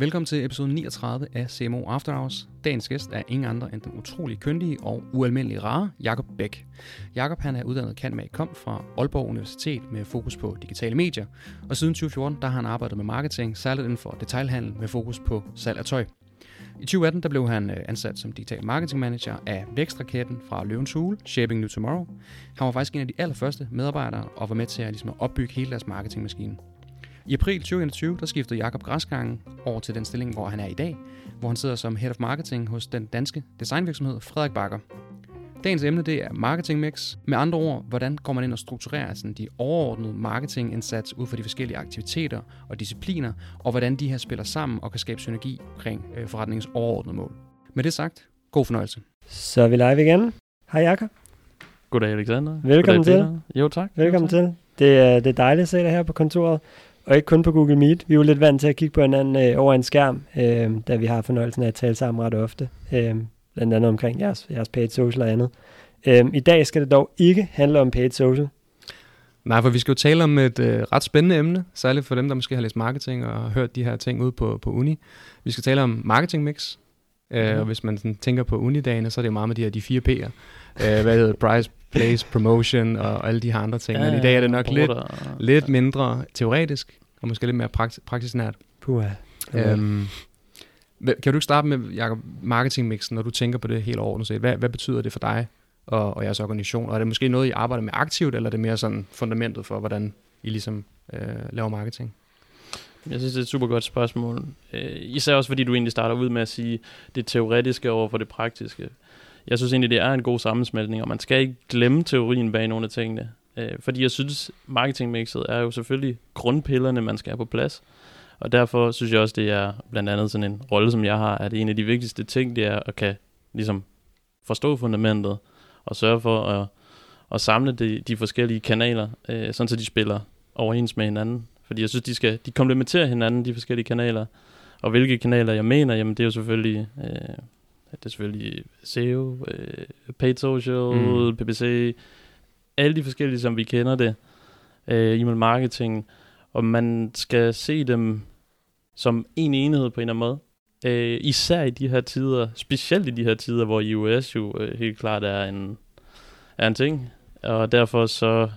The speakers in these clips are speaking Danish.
Velkommen til episode 39 af CMO After Hours. Dagens gæst er ingen andre end den utrolig kyndige og ualmindelig rare Jakob Bæk. Jakob han er uddannet kan kom fra Aalborg Universitet med fokus på digitale medier, og siden 2014 der har han arbejdet med marketing, særligt inden for detailhandel med fokus på salg af tøj. I 2018 der blev han øh, ansat som digital marketing manager af Vækstraketten fra Løvens Hule, Shaping New Tomorrow. Han var faktisk en af de allerførste medarbejdere og var med til at, ligesom, at opbygge hele deres marketingmaskine. I april 2021 der skiftede Jakob Græsgangen over til den stilling, hvor han er i dag, hvor han sidder som Head of Marketing hos den danske designvirksomhed Frederik Bakker. Dagens emne det er marketing mix. Med andre ord, hvordan går man ind og strukturerer sådan de overordnede marketingindsats ud for de forskellige aktiviteter og discipliner, og hvordan de her spiller sammen og kan skabe synergi omkring øh, forretningens overordnede mål. Med det sagt, god fornøjelse. Så er vi live igen. Hej Jakob. Goddag Alexander. Velkommen Goddag, til. Jo tak. Velkommen jo, tak. til. Det er, det er dejligt at se dig her på kontoret. Og ikke kun på Google Meet. Vi er jo lidt vant til at kigge på hinanden øh, over en skærm, øh, da vi har fornøjelsen af at tale sammen ret ofte. Øh, blandt andet omkring jeres, jeres paid social og andet. Øh, I dag skal det dog ikke handle om paid social. Nej, for vi skal jo tale om et øh, ret spændende emne, særligt for dem, der måske har læst marketing og har hørt de her ting ud på, på uni. Vi skal tale om marketing mix, øh, Mhm. og hvis man sådan, tænker på unidagene, så er det jo meget med de her de fire P'er. Øh, hvad hedder det? Price, place, promotion og alle de her andre ting. Men i dag er det nok lidt, Order. lidt mindre teoretisk, og måske lidt mere prakt- praksisnært. Puha. Øhm, hvad- kan du ikke starte med, Jacob, marketingmixen, når du tænker på det helt overordnet set? Hvad, hvad betyder det for dig og, og jeres organisation? Og er det måske noget, I arbejder med aktivt, eller er det mere sådan fundamentet for, hvordan I ligesom øh, laver marketing? Jeg synes, det er et super godt spørgsmål. Øh, især også, fordi du egentlig starter ud med at sige det teoretiske over for det praktiske. Jeg synes egentlig, det er en god sammensmeltning, og man skal ikke glemme teorien bag nogle af tingene. Øh, fordi jeg synes, marketingmixet er jo selvfølgelig grundpillerne, man skal have på plads. Og derfor synes jeg også, det er blandt andet sådan en rolle, som jeg har, at en af de vigtigste ting, det er at kan ligesom forstå fundamentet og sørge for at, at samle de, de forskellige kanaler, øh, sådan så de spiller overens med hinanden. Fordi jeg synes, de skal de komplementerer hinanden, de forskellige kanaler. Og hvilke kanaler jeg mener, jamen det er jo selvfølgelig, øh, det er selvfølgelig SEO, øh, Paid Social, Mm. PPC, alle de forskellige, som vi kender det, øh, e-mail marketing, og man skal se dem som en enhed på en eller anden måde. Øh, især i de her tider, specielt i de her tider, hvor iOS jo øh, helt klart er en, er en ting, og derfor så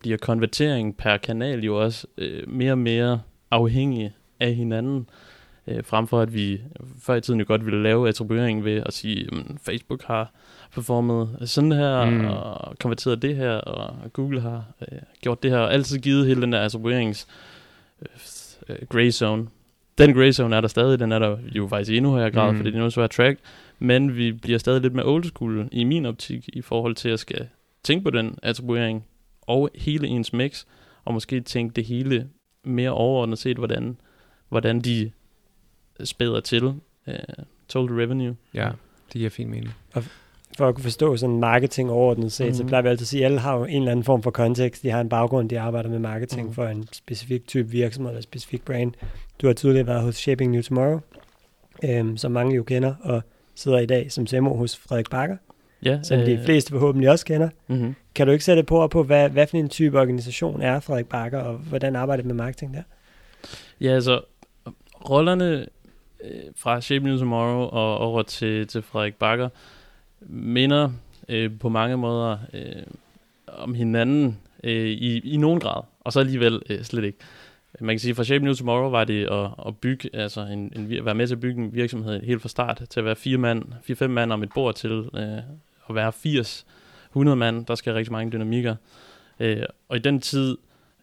bliver konvertering per kanal jo også øh, mere og mere afhængig af hinanden, øh, frem for at vi før i tiden jo godt ville lave attribuering ved at sige, at Facebook har performet sådan her, Mm. og konverteret det her, og Google har øh, gjort det her, og altid givet hele den der attribuerings øh, gray zone. Den gray zone er der stadig, den er der jo faktisk i endnu højere grad, mm. fordi det er noget svært track, men vi bliver stadig lidt mere old school i min optik, i forhold til at skal tænke på den attribuering, og hele ens mix, og måske tænke det hele mere overordnet set, hvordan, hvordan de spæder til uh, total revenue. Ja, det giver fin mening. For at kunne forstå sådan marketing overordnet set, mm-hmm. så Mhm. plejer vi altid at sige, at alle har jo en eller anden form for kontekst. De har en baggrund, de arbejder med marketing Mhm. mm. for en specifik type virksomhed eller specifik brand. Du har tidligere været hos Shaping New Tomorrow, øhm, som mange jo kender, og sidder i dag som CMO hos Frederik Bakker, Ja, som de fleste forhåbentlig også kender. Mm-hmm. Kan du ikke sætte på på, hvad, hvad for en type organisation er Frederik Bakker, og hvordan arbejder det med marketing der? Ja, altså, rollerne øh, fra Shape New Tomorrow og over til, til Frederik Bakker minder øh, på mange måder øh, om hinanden øh, i, i nogen grad, og så alligevel øh, slet ikke. Man kan sige, at fra Shape New Tomorrow var det at, at bygge, altså en, en, være med til at bygge en virksomhed helt fra start, til at være fire mand, fire-fem mand om et bord til øh, at være 80, 100 mand, der skal rigtig mange dynamikker. Øh, og i den tid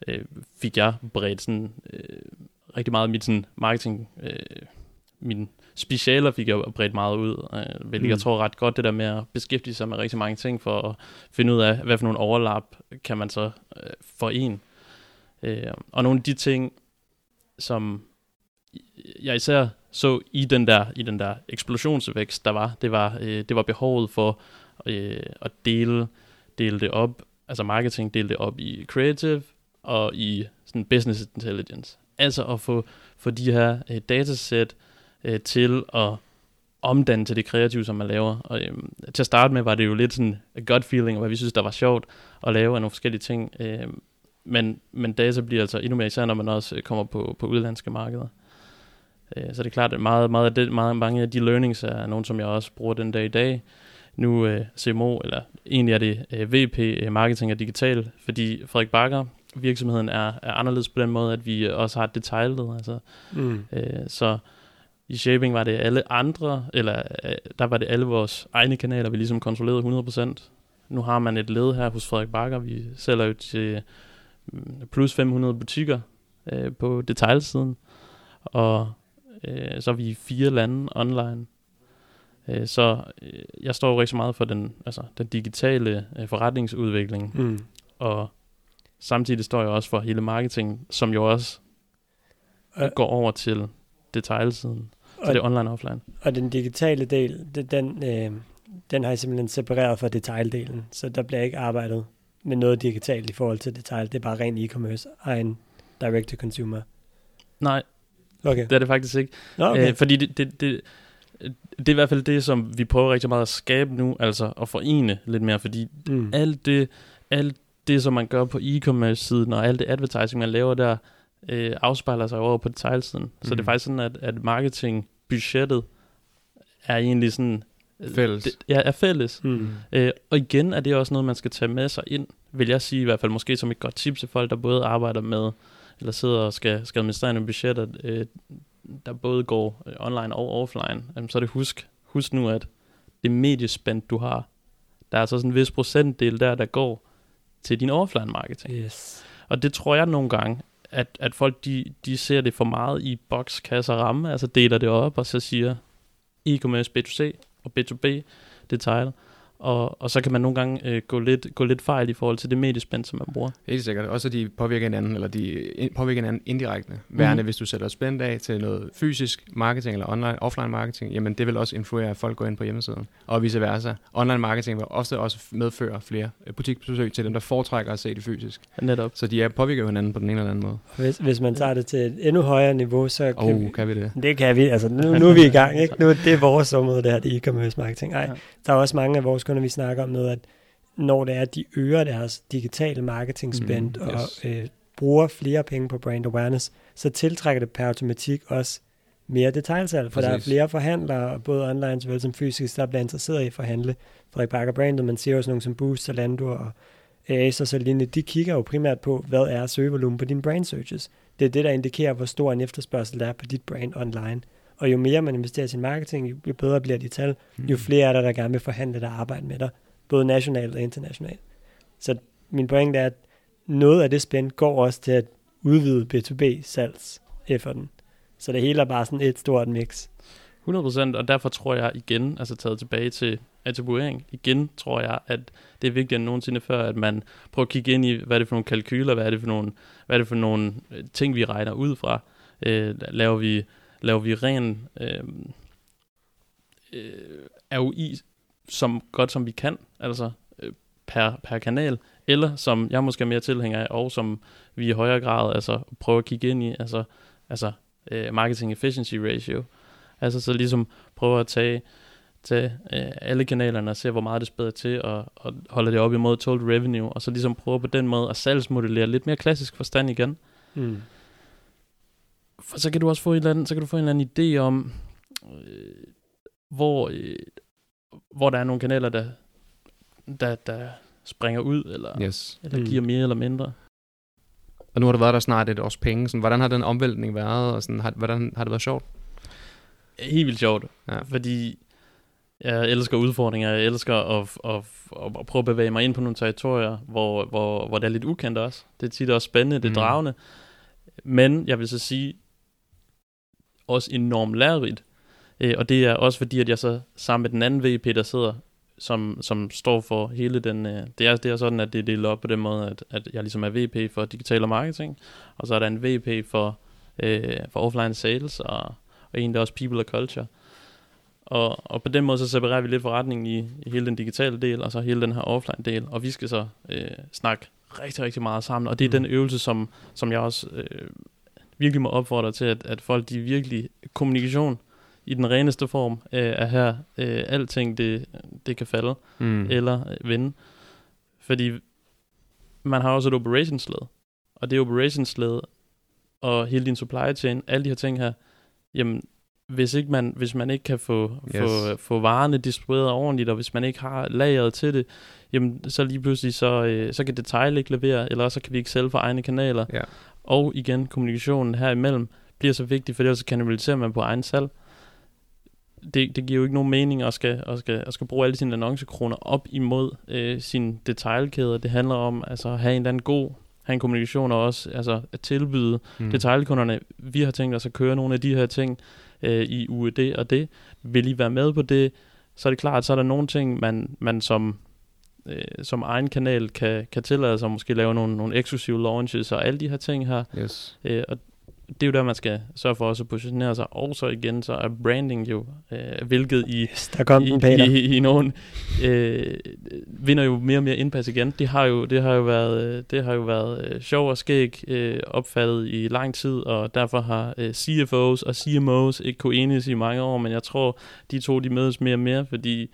øh, fik jeg bredt sådan, øh, rigtig meget af mit sådan, marketing, øh, mine specialer fik jeg bredt meget ud, øh, hvilket Mm. jeg tror ret godt, det der med at beskæftige sig med rigtig mange ting, for at finde ud af, hvad for nogle overlap kan man så øh, forene. Øh, og nogle af de ting, som jeg især så i den der, i den der eksplosionsvækst, der var, det var, øh, det var behovet for øh, at dele, dele det op, altså marketing dele det op i creative og i sådan business intelligence. Altså at få, få de her øh, datasæt øh, til at omdanne til det kreative, som man laver. Og, øh, til at starte med var det jo lidt sådan et gut feeling, hvad vi synes, der var sjovt at lave af nogle forskellige ting. Øh, men, men data bliver altså endnu mere især, når man også øh, kommer på, på udlandske markeder. Øh, så det er klart, at meget, meget, af det, meget, mange af de learnings er nogle, som jeg også bruger den dag i dag. Nu øh, CMO, eller egentlig er det øh, VP øh, Marketing og Digital, fordi Frederik Bakker, virksomheden er, er anderledes på den måde, at vi også har et detaljled. Altså, Mm. øh, så i Shaping var det alle andre, eller øh, der var det alle vores egne kanaler, vi ligesom kontrollerede 100%. Nu har man et led her hos Frederik Bakker. Vi sælger jo til mm, plus 500 butikker øh, på detailsiden. Og øh, så er vi i fire lande online. Øh, så øh, jeg står jo rigtig meget for den, altså, den digitale øh, forretningsudvikling. Mm. Og samtidig står jeg også for hele marketing, som jo også Og- går over til detailsiden. Så det er online og offline. Og den digitale del, det, den, øh, den har jeg simpelthen separeret fra detaildelen, så der bliver ikke arbejdet med noget digitalt i forhold til detail. Det er bare ren e-commerce, egen direct-to-consumer. Nej, Okay. det er det faktisk ikke. Nå, Okay. Øh, fordi det, det, det, det er i hvert fald det, som vi prøver rigtig meget at skabe nu, altså at forene lidt mere, fordi mm. alt det, alt det, som man gør på e-commerce-siden, og alt det advertising, man laver der, øh, afspejler sig over på detailsiden. Mm. Så det er Mhm. faktisk sådan, at, at marketingbudgettet er egentlig sådan... øh, Fælles. Det, ja, er fælles. Mm. Øh, og igen er det også noget, man skal tage med sig ind, vil jeg sige i hvert fald måske som et godt tip til folk, der både arbejder med, eller sidder og skal, skal administrere nogle budgetter, øh, der både går øh, online og offline. Jamen, så er det husk, husk nu, at det mediespænd, du har, der er altså sådan en vis procentdel der, der går til din offline marketing. Yes. Og det tror jeg nogle gange, at, at folk de, de ser det for meget i boks, kasse og ramme, altså deler det op, og så siger e-commerce B2C og B2B detail. Og, og så kan man nogle gange øh, gå, lidt, gå lidt fejl i forhold til det mediespænd, som man bruger. Helt sikkert. Også at de påvirker hinanden, eller de påvirker hinanden indirekte. Værende, Mhm. hvis du sætter spændt af til noget fysisk marketing eller online, offline marketing, jamen det vil også influere, at folk går ind på hjemmesiden. Og vice versa. Online marketing vil ofte også medføre flere øh, butikbesøg til dem, der foretrækker at se det fysisk. Netop. Så de er påvirker hinanden på den ene eller anden måde. Hvis, hvis man tager det til et endnu højere niveau, så kan Åh, vi, oh, kan vi det? Det kan vi. Altså, nu, nu er vi i gang. Ikke? Nu, det er vores område, det her, det er e-commerce marketing. Ej, Ja. der er også mange af vores kunder, vi snakker om med, at når det er, at de øger deres digitale marketing spend Mm, yes. og øh, bruger flere penge på brand awareness, så tiltrækker det per automatik også mere detailsalg, for Præcis. der er flere forhandlere, både online såvel som fysisk, der bliver interesseret i at forhandle. Frederik Bakker Brandet, man ser også nogen som Boost, Zalando og Acer og så lignende, de kigger jo primært på, hvad er søgevolumen på dine brand searches. Det er det, der indikerer, hvor stor en efterspørgsel der er på dit brand online. Og jo mere man investerer i sin marketing, jo- jo bedre bliver de tal, Mm. jo flere er der, der gerne vil forhandle der arbejde med dig, både nationalt og internationalt. Så min pointe er, at noget af det spænd går også til at udvide B2B-salgs efforten. Så det hele er bare sådan et stort mix. 100%, og derfor tror jeg igen, altså taget tilbage til attribuering, igen tror jeg, at det er vigtigere end nogensinde før, at man prøver at kigge ind i, hvad er det for nogle kalkyler, hvad er det for nogle, hvad er det for nogle øh, ting, vi regner ud fra. Øh, laver vi laver vi ren øh, øh, ROI som godt som vi kan, altså øh, per, per kanal, eller som jeg måske er mere tilhænger af, og som vi i højere grad altså, prøver at kigge ind i, altså, altså øh, marketing efficiency ratio. Altså så ligesom prøve at tage, tage øh, alle kanalerne og se, hvor meget det spæder til, og, og holde det op imod total revenue, og så ligesom prøve på den måde at salgsmodellere lidt mere klassisk forstand igen. Mm. For så kan du også få en eller anden, så kan du få en eller anden idé om, øh, hvor, øh, hvor der er nogle kanaler, der, der, der springer ud, eller, Yes. eller Mm. giver mere eller mindre. Og nu har det været der snart et års penge. Sådan, hvordan har den omvæltning været, og sådan, har, hvordan har det været sjovt? Helt vildt sjovt, Ja. fordi jeg elsker udfordringer, jeg elsker at, at, at, at prøve at bevæge mig ind på nogle territorier, hvor, hvor, hvor det er lidt ukendt også. Det er tit også spændende, det er Mm. dragende. Men jeg vil så sige, også enormt lærerigt. Øh, og det er også fordi, at jeg så sammen med den anden VP, der sidder, som, som står for hele den... Øh, det, er, det er sådan, at det er delt op på den måde, at, at jeg ligesom er VP for digital og marketing, og så er der en VP for, øh, for offline sales, og, og en, der er også people og culture. Og, og på den måde så separerer vi lidt forretningen i, i hele den digitale del, og så hele den her offline del, og vi skal så øh, snakke rigtig, rigtig meget sammen, og det er Mm. den øvelse, som, som jeg også øh, virkelig må opfordre til, at, at folk de virkelig kommunikation i den reneste form øh, er her. Øh, alting det, det kan falde Mm. eller øh, vinde. Fordi man har også et operationsled, og det operationsled og hele din supply chain, alle de her ting her, jamen, hvis, ikke man, hvis man ikke kan få, Yes. få, få varerne distribueret ordentligt, og hvis man ikke har lageret til det, jamen, så lige pludselig, så, øh, så kan detail ikke levere, eller så kan vi ikke sælge for egne kanaler. Ja. Og igen, kommunikationen her imellem bliver så vigtig, for ellers så kanaliserer man på egen salg. Det, det giver jo ikke nogen mening at skal, at skal, at skal bruge alle sine annoncekroner op imod øh, sine detailkæder. Det handler om altså, at have en eller anden god have en kommunikation og også altså, at tilbyde Mm. detailkunderne, vi har tænkt os at køre nogle af de her ting øh, i uge det og det. Vil I være med på det? Så er det klart, så er der nogle ting, man, man som, øh, som egen kanal kan, kan tillade sig, måske lave nogle, nogle eksklusive launches og alle de her ting her. Yes. Øh, og det er jo der, man skal sørge for også at positionere sig. Og så igen, så er branding jo, øh, hvilket i, Yes, der kom i, Peter. i, i nogen øh, vinder jo mere og mere indpas igen. Det har jo det har jo været øh, det har jo været øh, sjov og skæg øh, opfattet i lang tid, og derfor har øh, CFOs og CMOs ikke kunne enes i mange år, men jeg tror de to de mødes mere og mere, fordi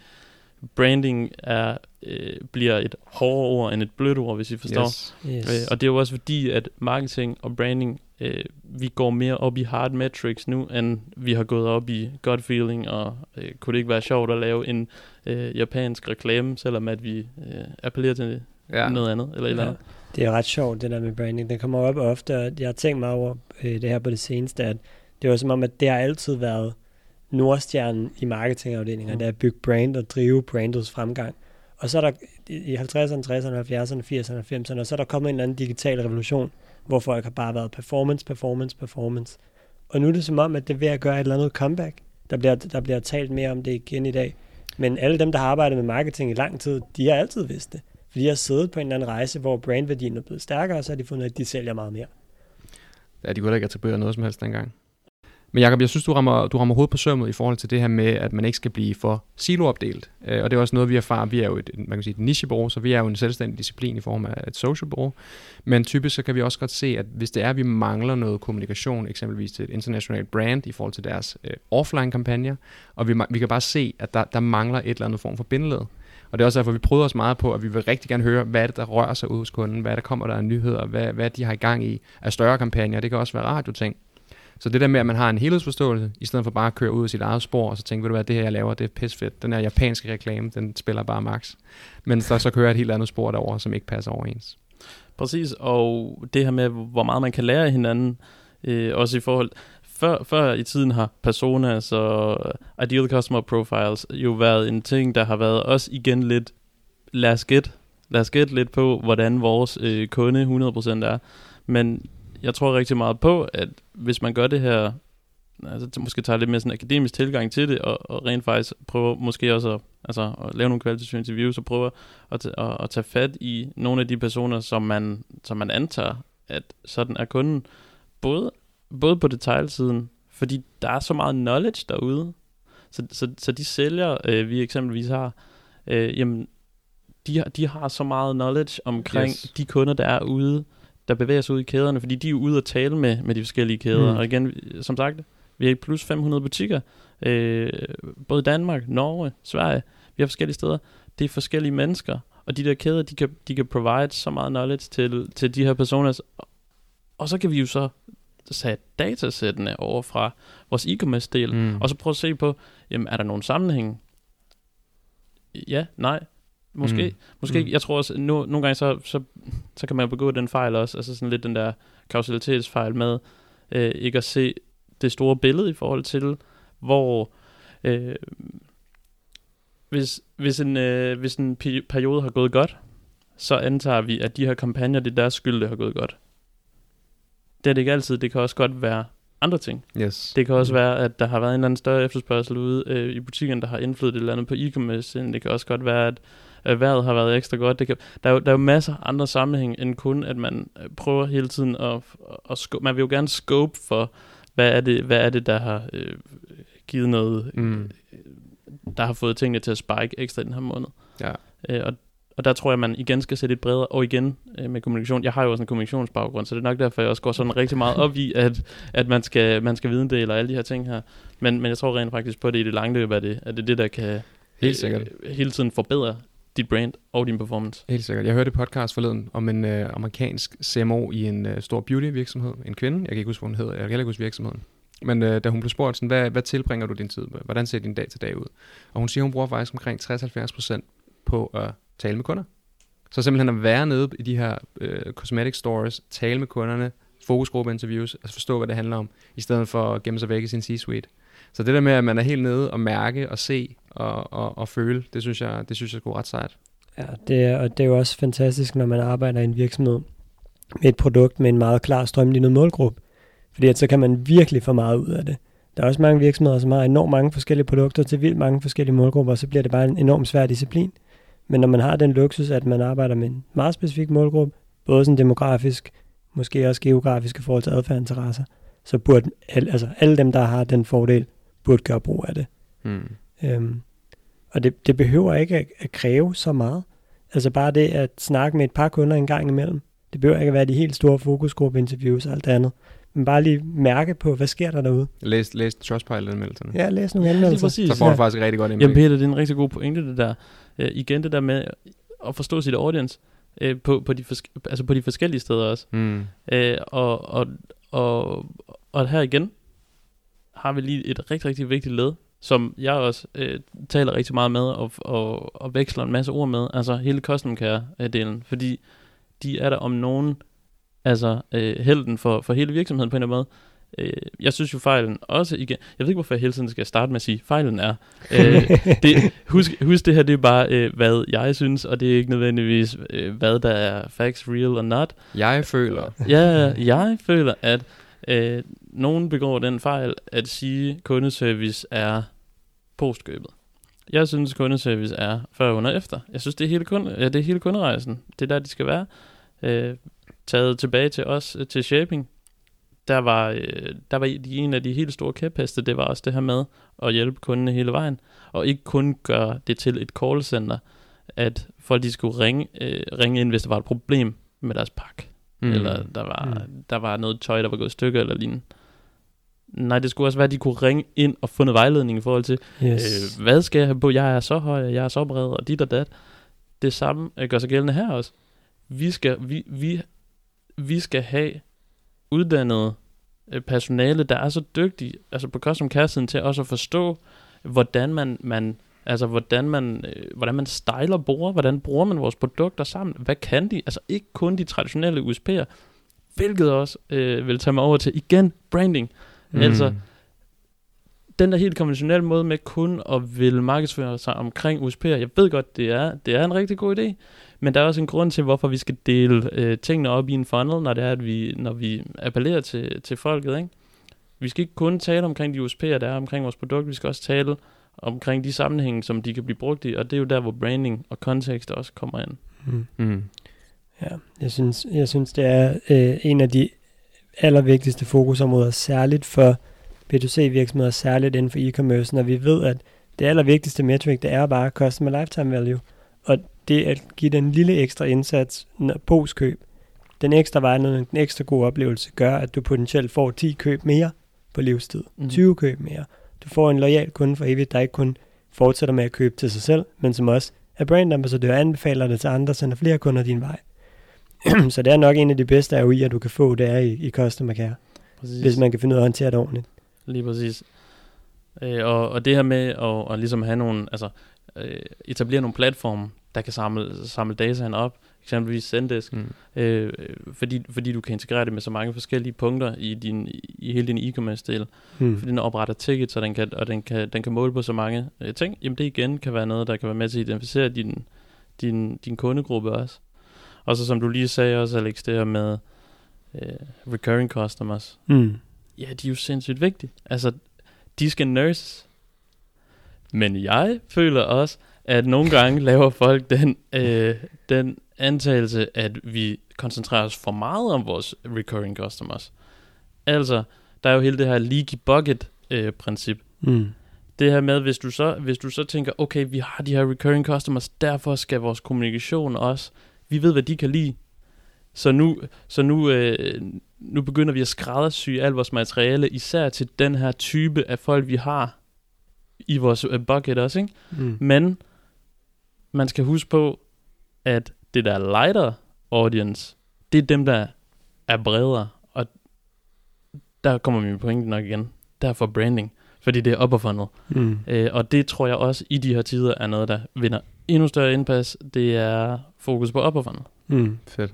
branding er øh, bliver et hårdere ord end et blødt ord, hvis I forstår. Yes. Yes. Øh, og det er jo også fordi, at marketing og branding, øh, vi går mere op i hard metrics nu, end vi har gået op i gut feeling, og øh, kunne det ikke være sjovt at lave en øh, japansk reklame, selvom at vi øh, appellerer til Ja. ja. noget andet, eller et eller Ja. andet. Det er ret sjovt, det der med branding. Det kommer op ofte, og jeg har tænkt mig over øh, det her på det seneste, at det var som om, at det har altid været nordstjernen i marketingafdelingen, Mm. det er at bygge brand og drive brandets fremgang. Og så er der i 50'erne, 60'erne, 70'erne, 80'erne og 90'erne, og så er der kommet en eller anden digital revolution, hvor folk har bare været performance, performance, performance. Og nu er det som om, at det er ved at gøre et eller andet comeback. Der bliver, der bliver talt mere om det igen i dag. Men alle dem, der har arbejdet med marketing i lang tid, de har altid vidst det. For de har siddet på en eller anden rejse, hvor brandværdien er blevet stærkere, og så har de fundet, at de sælger meget mere. Ja, de kunne da ikke attribuere noget som helst dengang. Men Jacob, jeg synes, du rammer, du rammer hovedet på sømmet i forhold til det her med, at man ikke skal blive for siloopdelt. Øh, og det er også noget, vi erfarer. Vi er jo et, man kan sige, et nichebureau, så vi er jo en selvstændig disciplin i form af et social bureau. Men typisk så kan vi også godt se, at hvis det er, at vi mangler noget kommunikation, eksempelvis til et internationalt brand i forhold til deres øh, offline-kampagner, og vi, vi kan bare se, at der, der mangler et eller andet form for bindeled. Og det er også derfor, vi prøver os meget på, at vi vil rigtig gerne høre, hvad er det, der rører sig ud hos kunden, hvad der kommer der af nyheder, hvad, hvad de har i gang i af større kampagner. Det kan også være radioting. Så det der med, at man har en helhedsforståelse, i stedet for bare at køre ud af sit eget spor, og så tænke, ved du hvad, det her jeg laver, det er pisfedt. Den her japanske reklame, den spiller bare max. Men så, så kører et helt andet spor derover, som ikke passer overens. Præcis, og det her med, hvor meget man kan lære af hinanden, øh, også i forhold... Før, før i tiden har personas og ideal customer profiles jo været en ting, der har været også igen lidt, lad os gætte, lad os gætte lidt på, hvordan vores øh, kunde 100% er. Men jeg tror rigtig meget på, at hvis man gør det her, altså måske tager lidt mere sådan akademisk tilgang til det, og, og rent faktisk prøver måske også at, altså, at lave nogle kvalitative interviews, og prøver at, at, at tage fat i nogle af de personer, som man, som man antager, at sådan er kunden, både, både på detailsiden, fordi der er så meget knowledge derude, så, så, så de sælger, øh, vi eksempelvis har, øh, jamen, de, har- de har så meget knowledge omkring yes. de kunder, der er ude, der bevæger sig ud i kæderne, fordi de er jo ude at tale med, med de forskellige kæder. Mm. Og igen, som sagt, vi har plus 500 butikker, øh, både Danmark, Norge, Sverige, vi har forskellige steder. Det er forskellige mennesker, og de der kæder, de kan, de kan provide så meget knowledge til, til de her personer. Og så kan vi jo så sætte datasættene over fra vores e-commerce del, Mm. og så prøve at se på, jamen, er der nogen sammenhæng? Ja, nej. Måske. Mm. Måske Mm. Jeg tror også, no, nogle gange så, så, så kan man begå den fejl også, altså sådan lidt den der kausalitetsfejl med øh, ikke at se det store billede i forhold til, hvor øh, hvis, hvis, en, øh, hvis en pe- periode har gået godt, så antager vi, at de her kampagner, det er deres skyld, det har gået godt. Det er det ikke altid. Det kan også godt være andre ting. Yes. Det kan også være, at der har været en eller anden større efterspørgsel ude øh, i butikken, der har indflydet et eller andet på e-commerce. Det kan også godt være, at øh, vejret har været ekstra godt. Det kan, der, er jo, der er jo masser af andre sammenhæng, end kun, at man øh, prøver hele tiden at... at sco- man vil jo gerne scope for, hvad er det, hvad er det der har øh, givet noget... Mm. Der har fået tingene til at spike ekstra den her måned. Ja. Øh, og, og der tror jeg, man igen skal sætte lidt bredere, og igen øh, med kommunikation. Jeg har jo også en kommunikationsbaggrund, så det er nok derfor, jeg også går sådan rigtig meget op i, at, at man skal, man skal vide det, og alle de her ting her. Men, men jeg tror rent faktisk på, at det i det lange løb er det, at det er det, der kan Helt sikkert. øh, hele tiden forbedre dit brand og din performance. Helt sikkert. Jeg hørte et podcast forleden om en øh, amerikansk CMO i en øh, stor beauty virksomhed. En kvinde. Jeg kan ikke huske, hvad hun hedder. Jeg kan heller ikke huske virksomheden. Men øh, da hun blev spurgt, sådan, hvad, hvad tilbringer du din tid med? Hvordan ser din dag til dag ud? Og hun siger, hun bruger faktisk omkring 60-70% på at tale med kunder. Så simpelthen at være nede i de her øh, cosmetic stores, tale med kunderne, fokusgruppe interviews, altså forstå, hvad det handler om, i stedet for at gemme sig væk i sin C-suite. Så det der med, at man er helt nede og mærke og se og, og, og føle, det synes jeg, det synes jeg er ret sejt. Ja, det er, og det er jo også fantastisk, når man arbejder i en virksomhed med et produkt med en meget klar strømlignet målgruppe. Fordi at så kan man virkelig få meget ud af det. Der er også mange virksomheder, som har enormt mange forskellige produkter til vildt mange forskellige målgrupper, og så bliver det bare en enormt svær disciplin. Men når man har den luksus, at man arbejder med en meget specifik målgruppe, både sådan demografisk, måske også geografisk i forhold til adfærdinteresser, så burde alle, altså alle dem, der har den fordel, burde gøre brug af det. Hmm. Øhm, og det, det behøver ikke at, at kræve så meget. Altså bare det at snakke med et par kunder en gang imellem. Det behøver ikke at være de helt store fokusgruppe-interviews og alt det andet. Men bare lige mærke på, hvad sker der derude. Læs, læs Trustpilot-anmeldelserne. Ja, læs nogle Ja, anmeldelser. præcis. Så får du Ja. faktisk rigtig godt Jamen indblik. Peter, det er en rigtig god pointe, det der. Øh, igen det der med at forstå sit audience øh, på, på, de altså på de forskellige steder også. Mm. Øh, og, og, og, og her igen har vi lige et rigtig, rigtig vigtigt led, som jeg også øh, taler rigtig meget med og, og, og veksler en masse ord med, altså hele custom care-delen, fordi de er der om nogen, altså øh, helden for, for hele virksomheden på en eller anden måde. Øh, jeg synes jo fejlen også igen, jeg ved ikke hvorfor jeg hele tiden skal starte med at sige, fejlen er, øh, det, husk, husk det her, det er bare øh, hvad jeg synes, og det er ikke nødvendigvis øh, hvad der er facts, real or not. Jeg føler, Ja, jeg føler, at øh, nogen begår den fejl at sige, at kundeservice er postkøbet. Jeg synes, kundeservice er før, under efter. Jeg synes, det er hele, kunde, ja, det er hele kunderejsen. Det er der, de skal være. Øh, taget tilbage til os, øh, til shaping. Der var, øh, der var en af de helt store kæpheste, det var også det her med at hjælpe kundene hele vejen. Og ikke kun gøre det til et callcenter, at folk de skulle ringe, øh, ringe ind, hvis der var et problem med deres pakke mm. eller der var, mm. der var noget tøj, der var gået i stykker eller lignende. Nej, det skulle også være, at de kunne ringe ind og få noget vejledning i forhold til, Yes. øh, hvad skal jeg have på? Jeg er så høj, jeg er så bred, og dit og dat. Det samme øh, gør sig gældende her også. Vi skal, vi, vi, vi skal have uddannet øh, personale, der er så dygtige, altså på custom care siden til også at forstå, hvordan man, man altså hvordan man, øh, hvordan man styler bruger, hvordan bruger man vores produkter sammen, hvad kan de, altså ikke kun de traditionelle USP'er, hvilket også øh, vil tage mig over til igen branding. Mm. Altså, den der helt konventionelle måde med kun at ville markedsføre sig omkring USP'er, jeg ved godt, det er, det er en rigtig god idé, men der er også en grund til, hvorfor vi skal dele øh, tingene op i en funnel, når det er, at vi, når vi appellerer til, til folket, ikke? Vi skal ikke kun tale omkring de USP'er, der er omkring vores produkt, vi skal også tale omkring de sammenhænge, som de kan blive brugt i, og det er jo der, hvor branding og kontekst også kommer ind. Mm. Mm. Ja, jeg synes, jeg synes det er øh, en af de allervigtigste fokusområder, særligt for B2C-virksomheder, særligt inden for e-commerce, når vi ved, at det allervigtigste metric, det er bare customer lifetime value. Og det at give den lille ekstra indsats når- postkøb, den ekstra vejledning, den ekstra gode oplevelse, gør, at du potentielt får 10 køb mere på livstid. Mhm. 20 køb mere. Du får en lojal kunde for evigt, der ikke kun fortsætter med at købe til sig selv, men som også er brandambassadør, anbefaler det til andre, sender flere kunder din vej. så det er nok en af de bedste ROI'er, du kan få, det er i, i customer care, Præcis. hvis man kan finde ud af at håndtere det ordentligt. Lige præcis. Øh, og, og det her med at, at ligesom have nogle, altså øh, etablere nogle platforme, der kan samle, samle dataen op, eksempelvis Zendesk, Mm. øh, fordi, fordi du kan integrere det med så mange forskellige punkter i, din, i hele din e-commerce-del. Hmm. Fordi den opretter tickets, og den kan, og den kan, den kan måle på så mange øh, ting. Jamen det igen kan være noget, der kan være med til at identificere din, din, din kundegruppe også. Og så som du lige sagde også, Alex, det her med øh, recurring customers. Hmm. Ja, de er jo sindssygt vigtige. Altså, de skal nurses. Men jeg føler også, at nogle gange laver folk den, øh, den antagelse, at vi koncentrerer os for meget om vores recurring customers. Altså, der er jo hele det her leaky bucket øh, princip. Hmm. Det her med, hvis du, så, hvis du så tænker, okay, vi har de her recurring customers, derfor skal vores kommunikation også, vi ved, hvad de kan lide. Så nu, så nu, øh, nu begynder vi at skræddersy alt vores materiale, især til den her type af folk, vi har i vores øh, bucket også, ikke? Hmm. Men man skal huske på, at det der lighter audience, det er dem, der er bredere. Og der kommer min pointe nok igen. derfor branding, fordi det er upper funnel. Mm. Øh, og det tror jeg også i de her tider er noget, der vinder endnu større indpas. Det er fokus på upper funnel. Mm. Fedt.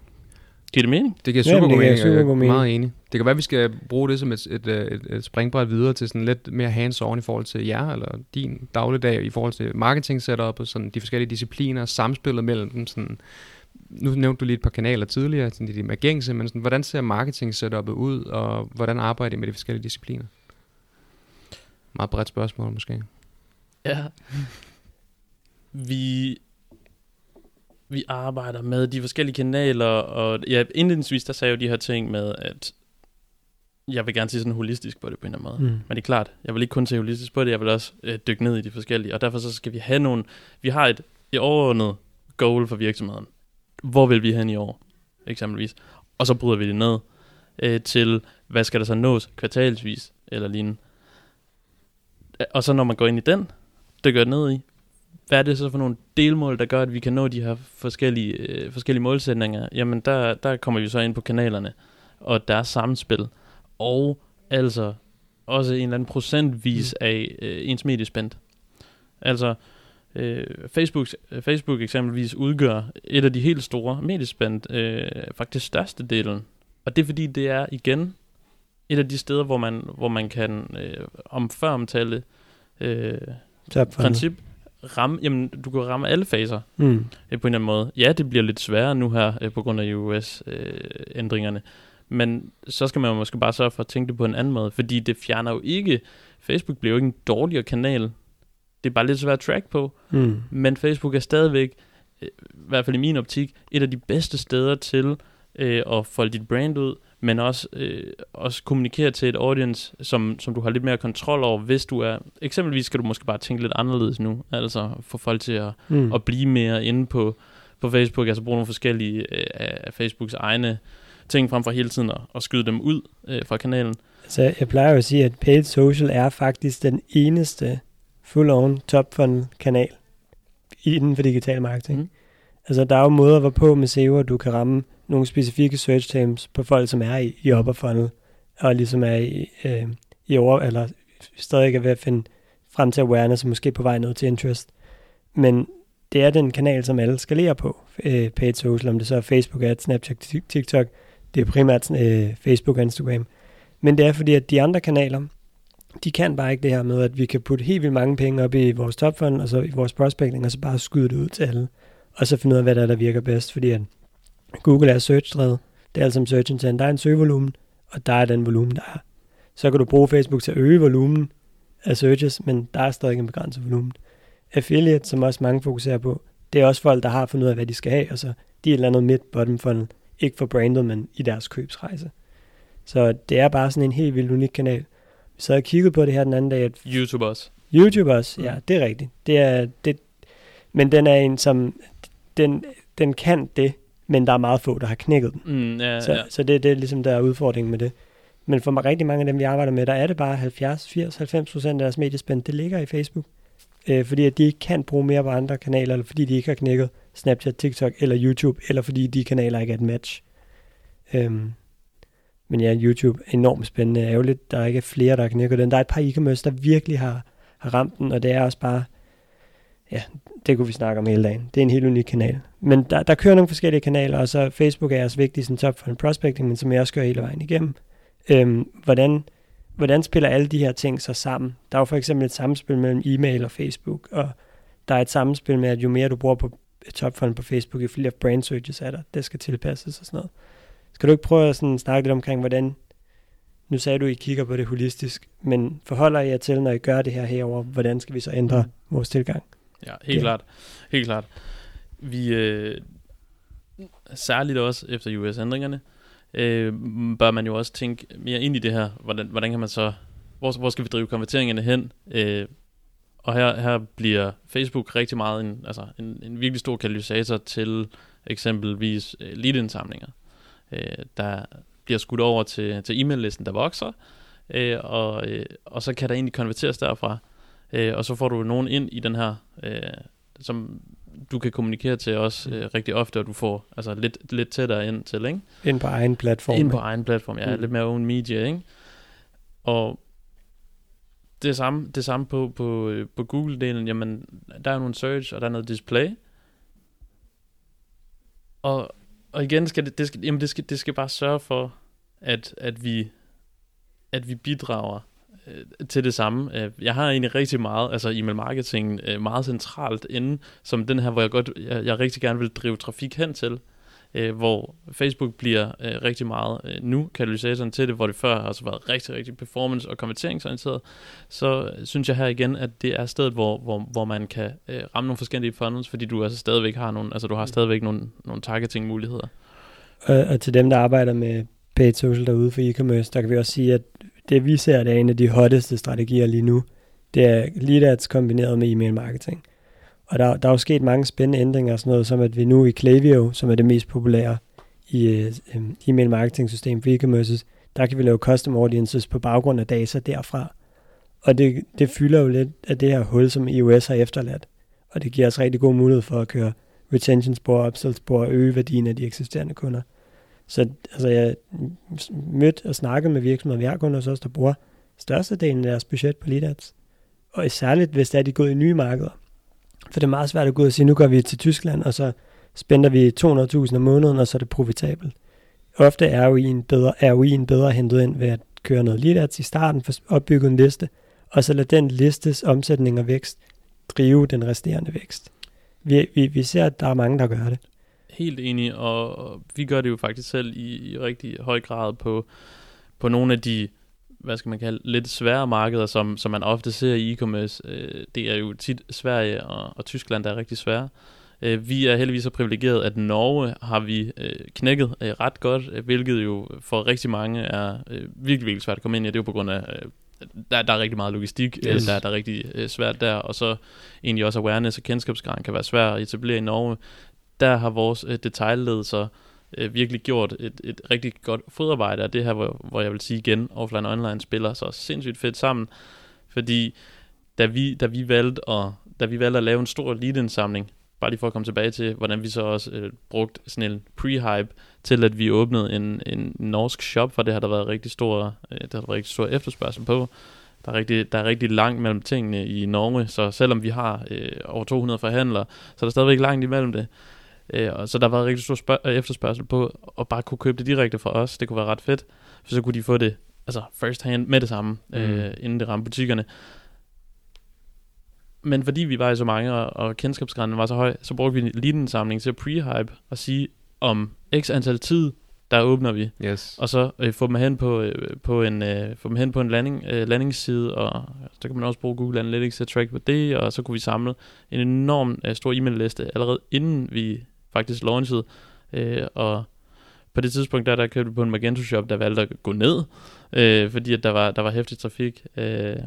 Giver det mening? Det giver Jamen, super det god mening, og jeg super god er mening. meget enig. Det kan være, at vi skal bruge det som et, et, et, et, et springbræt videre til sådan lidt mere hands-on i forhold til jer, eller din dagligdag, i forhold til marketing setup og sådan de forskellige discipliner, samspillet mellem dem. Sådan. Nu nævnte du lige et par kanaler tidligere, sådan de mere gængse, men sådan, hvordan ser marketing setupet ud, og hvordan arbejder I med de forskellige discipliner? Meget bredt spørgsmål måske. Ja. Vi, vi arbejder med de forskellige kanaler, og ja, indledningsvis der sagde jeg jo de her ting med, at jeg vil gerne se sådan holistisk på det på en eller anden måde. Mm. Men det er klart, jeg vil ikke kun se holistisk på det, jeg vil også øh, dykke ned i de forskellige, og derfor så skal vi have nogle, vi har et, et overordnet goal for virksomheden. Hvor vil vi hen i år, eksempelvis? Og så bryder vi det ned øh, til, hvad skal der så nås kvartalsvis, eller lignende. Og så når man går ind i den, dykker ned i, hvad er det så for nogle delmål, der gør, at vi kan nå de her forskellige, øh, forskellige målsætninger? Jamen, der, der kommer vi så ind på kanalerne, og deres samspil, og altså også en eller anden procentvis Mm. af øh, ens mediespend. Altså, øh, Facebook, Facebook eksempelvis udgør et af de helt store mediespend, øh, faktisk størstedelen. Og det er fordi, det er igen et af de steder, hvor man, hvor man kan øh, om før omtale øh, princip ramme, jamen du kan ramme alle faser Mm. øh, på en eller anden måde. Ja, det bliver lidt sværere nu her øh, på grund af US-ændringerne, men så skal man jo måske bare sørge for at tænke det på en anden måde, fordi det fjerner jo ikke, Facebook bliver jo ikke en dårligere kanal, det er bare lidt svært at track på, Mm. men Facebook er stadigvæk, øh, i hvert fald i min optik, et af de bedste steder til øh, at folde dit brand ud, men også, øh, også kommunikere til et audience, som, som du har lidt mere kontrol over, hvis du er, eksempelvis skal du måske bare tænke lidt anderledes nu, altså få folk til at, Mm. at blive mere inde på, på Facebook, altså bruge nogle forskellige øh, af Facebooks egne ting, frem for hele tiden at, at skyde dem ud øh, fra kanalen. Altså, jeg plejer jo at sige, at paid social er faktisk den eneste full-on top funnel kanal inden for digital marketing. Mm. Altså, der er jo måder, hvorpå med SEO, du kan ramme nogle specifikke search terms på folk, som er i, i upper funnel, og ligesom er i, øh, i over, eller stadig er ved at finde frem til awareness, og måske på vej ned til interest. Men det er den kanal, som alle skalerer på, øh, paid social, om det så er Facebook, Ads, Snapchat, TikTok, det er primært øh, Facebook og Instagram. Men det er fordi, at de andre kanaler, de kan bare ikke det her med, at vi kan putte helt vildt mange penge op i vores top funnel, og så i vores prospecting, og så bare skyde det ud til alle. Og så finde ud af, hvad der, er, der virker bedst, fordi at Google er search-drevet. Det er altså som search intent. Der er en søgevolumen, og der er den volumen, der er. Så kan du bruge Facebook til at øge volumen af searches, men der er stadig en begrænset volumen. Affiliate, som også mange fokuserer på, det er også folk, der har fundet ud af, hvad de skal have, og så de er et eller andet midt-bottom funnel. Ikke for brandet, men i deres købsrejse. Så det er bare sådan en helt vildt unik kanal. Vi sad og kiggede på det her den anden dag, at YouTube også. YouTube også, Mm. ja, det er rigtigt. Det er, det, men den er en, som, den, den kan det, men der er meget få, der har knækket den. Mm, ja, Så, ja. så det, det er ligesom, der er udfordringen med det. Men for rigtig mange af dem, vi arbejder med, der er det bare 70, 80, 90 procent af deres mediespænd, det ligger i Facebook. Øh, fordi at de ikke kan bruge mere på andre kanaler, eller fordi de ikke har knækket Snapchat, TikTok eller YouTube, eller fordi de kanaler ikke er et match. Øhm, men ja, YouTube er enormt spændende. Ærgerligt, der ikke er flere, der har knækket den. Der er et par e-commerce, der virkelig har, har ramt den, og det er også bare, ja, det kunne vi snakke om hele dagen. Det er en helt unik kanal. Men der, der kører nogle forskellige kanaler, og så Facebook er også vigtig som top for en prospecting, men som jeg også gør hele vejen igennem. Øhm, hvordan, hvordan spiller alle de her ting så sammen? Der er jo for eksempel et samspil mellem e-mail og Facebook, og der er et samspil med, at jo mere du bruger på topfunnel på Facebook, jo flere brand searches er der, det skal tilpasses og sådan noget. Skal du ikke prøve at sådan snakke lidt omkring, hvordan, nu sagde du, at I kigger på det holistisk, men forholder I jer til, når I gør det her herover, hvordan skal vi så ændre vores tilgang? Ja, helt Ja. klart. Helt klart. Vi, øh, særligt også efter US-ændringerne, øh, bør man jo også tænke mere ind i det her. Hvordan, hvordan kan man så, hvor, hvor skal vi drive konverteringerne hen? Øh, og her, her bliver Facebook rigtig meget en, altså en, en virkelig stor katalysator til eksempelvis øh, lead-indsamlinger. Øh, der bliver skudt over til, til e-mail-listen, der vokser, øh, og, øh, og så kan der egentlig konverteres derfra. Øh, og så får du nogen ind i den her, øh, som du kan kommunikere til også øh, rigtig ofte, og du får altså lidt, lidt tættere ind til, ikke? Ind på egen platform. Ind på egen platform, ja, Mm. mm. lidt mere own media, ikke? Og det samme, det samme på, på, øh, på Google-delen. Jamen, der er nogle search, og der er noget display. Og, og igen, skal det, det, skal, jamen det, skal, det skal bare sørge for, at, at, vi, at vi bidrager øh, til det samme. Øh, jeg har egentlig rigtig meget, altså e-mail marketing, øh, meget centralt inde, som den her, hvor jeg godt, jeg, jeg rigtig gerne vil drive trafik hen til øh, hvor Facebook bliver øh, rigtig meget øh, nu katalysatoren til det, hvor det før har altså været rigtig, rigtig performance- og konverteringsorienteret, så synes jeg her igen, at det er stedet, hvor, hvor, hvor man kan øh, ramme nogle forskellige funnels, fordi du altså stadigvæk har nogle, altså du har stadigvæk nogle, nogle targeting-muligheder. Og, og til dem, der arbejder med paid social derude for e-commerce, der kan vi også sige, at det vi ser, det er en af de hotteste strategier lige nu. Det er lead ads kombineret med e-mail marketing. Og der, der er jo sket mange spændende ændringer, sådan noget som at vi nu i Klaviyo, som er det mest populære i øh, øhm, e-mail marketing system for e-commerce, der kan vi lave custom audiences på baggrund af data derfra. Og det, det fylder jo lidt af det her hul, som iOS har efterladt. Og det giver os rigtig god mulighed for at køre retention spor, upsell spor og øge værdien af de eksisterende kunder. Så altså, jeg mødte og snakkede med virksomheder, vi har kunder hos os, der bruger størstedelen af deres budget på lead ads. Og særligt, hvis det er, de går i nye markeder. For det er meget svært at gå ud og sige, nu går vi til Tyskland, og så spænder vi 200.000 om måneden, og så er det profitabelt. Ofte er jo en bedre, er en bedre hentet ind ved at køre noget lead ads i starten, for opbygge en liste, og så lade den listes omsætning og vækst drive den resterende vækst. Vi, vi, vi ser, at der er mange, der gør det. Helt enig, og vi gør det jo faktisk selv i, i rigtig høj grad på, på nogle af de hvad skal man kalde, lidt svære markeder, som, som man ofte ser i e-commerce. Øh, det er jo tit Sverige og, og Tyskland, der er rigtig svære. Øh, vi er heldigvis så privilegeret, at Norge har vi øh, knækket øh, ret godt, hvilket jo for rigtig mange er øh, virkelig, virkelig svært at komme ind i. Det er jo på grund af, øh, der, der er rigtig meget logistik, yes. der, der er rigtig øh, svært der, og så egentlig også awareness og kendskabsgrad kan være svært at etablere i Norge. Der har vores øh, detaljledelser øh, virkelig gjort et, et rigtig godt fodarbejde, og det her, hvor, hvor jeg vil sige igen, offline og online spiller så sindssygt fedt sammen, fordi da vi, da vi valgte at, da vi valgte at lave en stor lead-indsamling, bare lige for at komme tilbage til, hvordan vi så også øh, brugte sådan en pre-hype til, at vi åbnede en, en norsk shop, for det har der været rigtig stor, øh, der har været rigtig stor efterspørgsel på. Der er, rigtig, der er rigtig langt mellem tingene i Norge, så selvom vi har øh, over 200 forhandlere, så er der stadigvæk langt imellem det. Øh, og så der var rigtig stor øh, efterspørgsel på at bare kunne købe det direkte fra os. Det kunne være ret fedt, for så kunne de få det altså first hand med det samme, mm. øh, inden det ramte butikkerne. Men fordi vi var i så mange, og kendskabsgraden var så høj, så brugte vi lige samling til at pre-hype og sige, om x antal tid, der åbner vi. Yes. Og så øh, få dem hen på, øh, på en øh, få dem hen på en landing, øh, landingsside, og så kan man også bruge Google Analytics til at track på det, og så kunne vi samle en enorm øh, stor e-mail liste allerede inden vi faktisk launchet, øh, og på det tidspunkt, der, der købte vi på en Magento Shop, der valgte at gå ned, øh, fordi at der var, der var hæftig trafik. Øh. Det,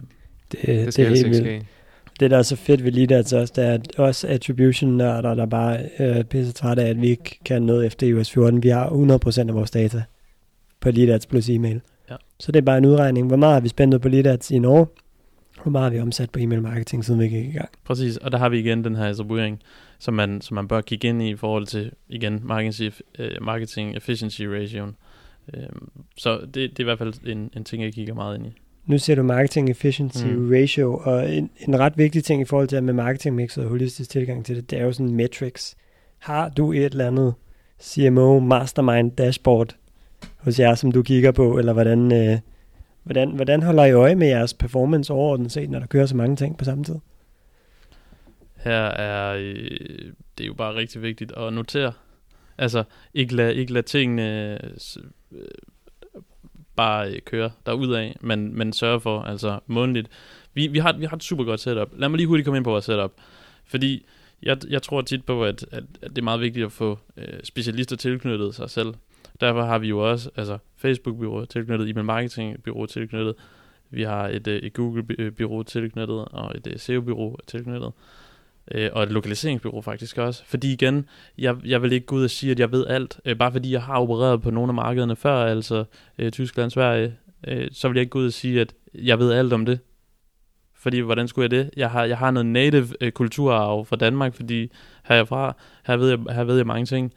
det, det er helt vildt. Det, der er så fedt ved Lead Ads også, det er at også attribution-nørder, der bare øh, pisse trætte af, at vi ikke kan noget efter US 14. Vi har 100% af vores data på Lead Ads plus e-mail. Ja. Så det er bare en udregning. Hvor meget har vi spændt på Lead Ads i Norge? Hvor meget har vi omsat på e-mail marketing, siden vi gik i gang? Præcis, og der har vi igen den her attribuering som man, som man bør kigge ind i i forhold til, igen, marketing, uh, marketing efficiency ratio. Uh, så det, det er i hvert fald en, en ting, jeg kigger meget ind i. Nu ser du marketing efficiency mm. ratio, og en, en ret vigtig ting i forhold til at med marketing mix og holistisk tilgang til det, det er jo sådan metrics. Har du et eller andet CMO mastermind dashboard hos jer, som du kigger på, eller hvordan, øh, hvordan, hvordan holder I øje med jeres performance overordnet set, når der kører så mange ting på samme tid? Her er øh, det er jo bare rigtig vigtigt at notere. Altså, ikke lad, ikke lad tingene øh, bare øh, køre derudad, men, men sørge for, altså månedligt. Vi, vi, har, vi har et super godt setup. Lad mig lige hurtigt komme ind på vores setup. Fordi jeg, jeg tror tit på, at, at, at det er meget vigtigt at få øh, specialister tilknyttet sig selv. Derfor har vi jo også altså Facebook-byrå tilknyttet, e-mail marketing-byrå tilknyttet. Vi har et, øh, et Google-byrå tilknyttet, og et øh, SEO-byrå tilknyttet øh, og et lokaliseringsbyrå faktisk også. Fordi igen, jeg, jeg vil ikke gå ud og sige, at jeg ved alt, øh, bare fordi jeg har opereret på nogle af markederne før, altså øh, Tyskland, Sverige, øh, så vil jeg ikke gå ud og sige, at jeg ved alt om det. Fordi hvordan skulle jeg det? Jeg har, jeg har noget native øh, kulturarv fra Danmark, fordi herfra, her ved jeg, her ved jeg mange ting.